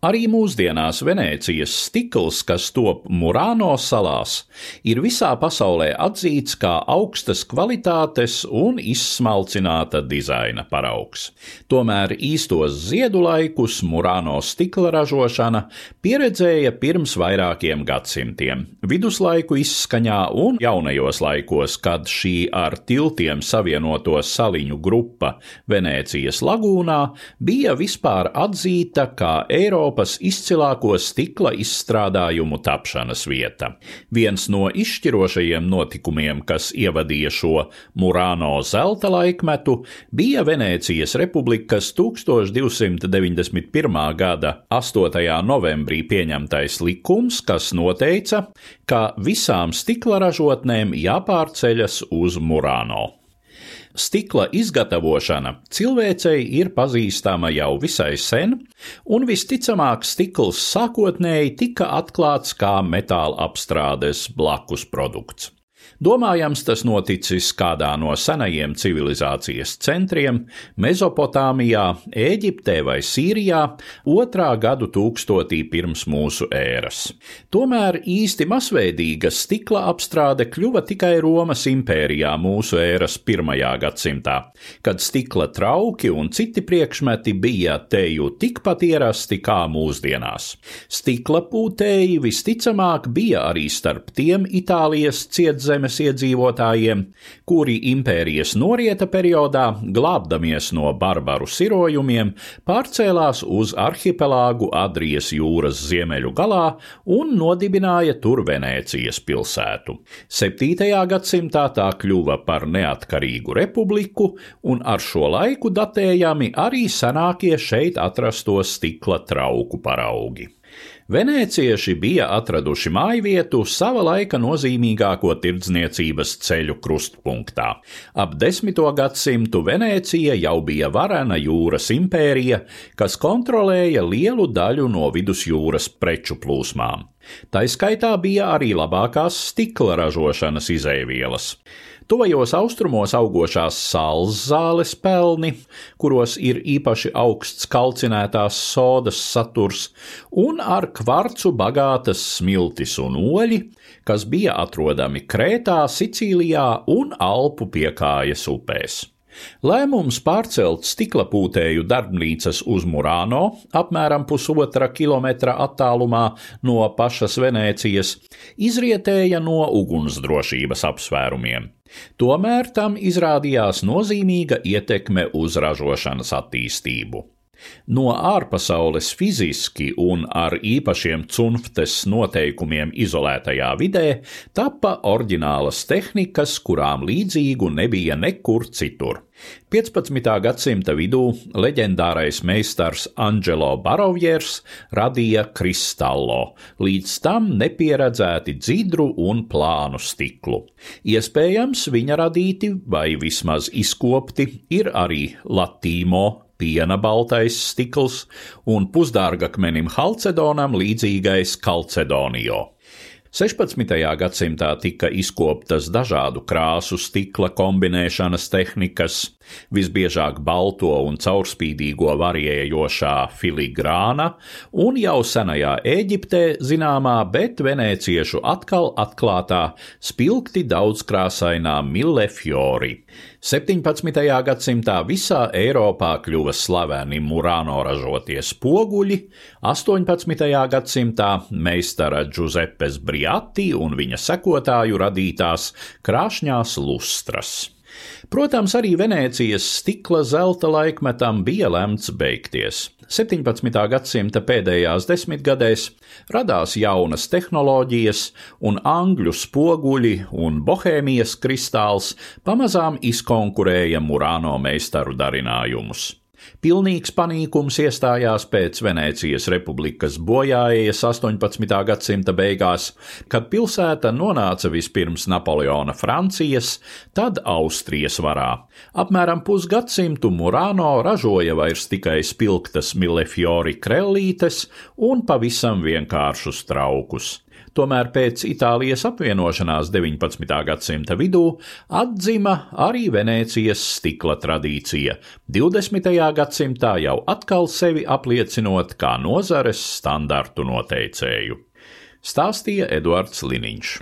Arī mūsdienās Venēcijas stikls, kas top Murāno salās, ir visā pasaulē atzīts kā augstas kvalitātes un izsmalcināta dizaina paraugs. Tomēr īstos ziedu laikus Murāno stikla ražošana pieredzēja pirms vairākiem gadsimtiem, viduslaiku izskaņā un jaunajos laikos, kad šī ar tiltiem savienoto saliņu grupa Venēcijas lagūnā bija vispār atzīta kā Eiropas Eiropas izcilāko stikla izstrādājumu tapšanas vieta. Viens no izšķirošajiem notikumiem, kas ievadīja šo Murāno zelta laikmetu, bija Venēcijas republikas 1291. gada 8. novembrī pieņemtais likums, kas noteica, ka visām stikla ražotnēm jāpārceļas uz Murāno. Stikla izgatavošana cilvēcei ir pazīstama jau visai sen, un visticamāk stikls sākotnēji tika atklāts kā metāla apstrādes blakus produkts. Domājams, tas noticis kādā no senajiem civilizācijas centriem - Mezopotāmijā, Ēģiptē vai Sīrijā otrā gadu tūkstotī pirms mūsu ēras. Tomēr īsti masveidīga stikla apstrāde kļuva tikai Romas impērijā mūsu ēras pirmajā gadsimtā, kad stikla trauki un citi priekšmeti bija teju tikpat ierasti kā mūsdienās. Stikla pūtēji visticamāk bija arī starp tiem Itālijas cietzemes zemes iedzīvotājiem, kuri impērijas norieta periodā, glābdamies no barbaru sirojumiem, pārcēlās uz arhipelāgu Adrijas jūras ziemeļu galā un nodibināja tur Venēcijas pilsētu. 7. gadsimtā tā kļuva par neatkarīgu republiku, un ar šo laiku datējami arī senākie šeit atrasto stikla trauku paraugi. Venēcieši bija atraduši mājvietu sava laika nozīmīgāko tirdzniecības ceļu krustpunktā. Ap desmito gadsimtu Venēcija jau bija varena jūras impērija, kas kontrolēja lielu daļu no vidusjūras preču plūsmām. Tā skaitā bija arī labākās stikla ražošanas izēvielas. Tuvajos austrumos augošās sāls zāles pelni, kuros ir īpaši augsts kalcinētās sodas saturs, un ar kvarcu bagātas smiltis un oļi, kas bija atrodami Krētā, Sicīlijā un Alpu piekājas upēs. Lēmums pārcelt stiklapūtēju darbnīcas uz Murāno, apmēram pusotra kilometra attālumā no pašas Venēcijas, izrietēja no ugunsdrošības apsvērumiem. Tomēr tam izrādījās nozīmīga ietekme uz ražošanas attīstību. No ārpasaules fiziski un ar īpašiem cunftes noteikumiem izolētajā vidē tappa oriģinālas tehnikas, kurām līdzīgu nebija nekur citur. 15. gadsimta vidū leģendārais meistars Angelo Barovjers radīja kristallo, līdz tam nepieredzēti dzidru un plānu stiklu. Iespējams, viņa radīti vai vismaz izkopti ir arī latīmo piena baltais stikls un pusdārgakmenim halcedonam līdzīgais kalcedonio. 16. gadsimtā tika izkoptas dažādu krāsu stikla kombinēšanas tehnikas, visbiežāk balto un caurspīdīgo variējošā filigrāna, un jau senajā Eģiptē zināmā, bet venēciešu atkal atklātā spilgti daudzkrāsainā millefiori. 17. gadsimtā visā Eiropā kļuva slaveni Murāno ražotie spoguļi, 18. gadsimtā meistara Giuseppes Briatti un viņa sekotāju radītās krāšņās lustras. Protams, arī Venēcijas stikla zelta laikmetam bija lemts beigties. 17. gadsimta pēdējās desmitgadēs radās jaunas tehnoloģijas, un angļu spoguļi un bohēmijas kristāls pamazām izkonkurēja Murāno meistaru darinājumus. Pilnīgs panīkums iestājās pēc Venēcijas republikas bojājas 18. gadsimta beigās, kad pilsēta nonāca vispirms Napoleona Francijas, tad Austrijas varā. Apmēram pusgadsimtu Murāno ražoja vairs tikai spilgtas Millefiori krellītes un pavisam vienkāršus traukus. Tomēr pēc Itālijas apvienošanās 19. gadsimta vidū atzima arī Venēcijas stikla tradīcija, 20. gadsimtā jau atkal sevi apliecinot kā nozares standartu noteicēju. Stāstīja Eduards Liniņš.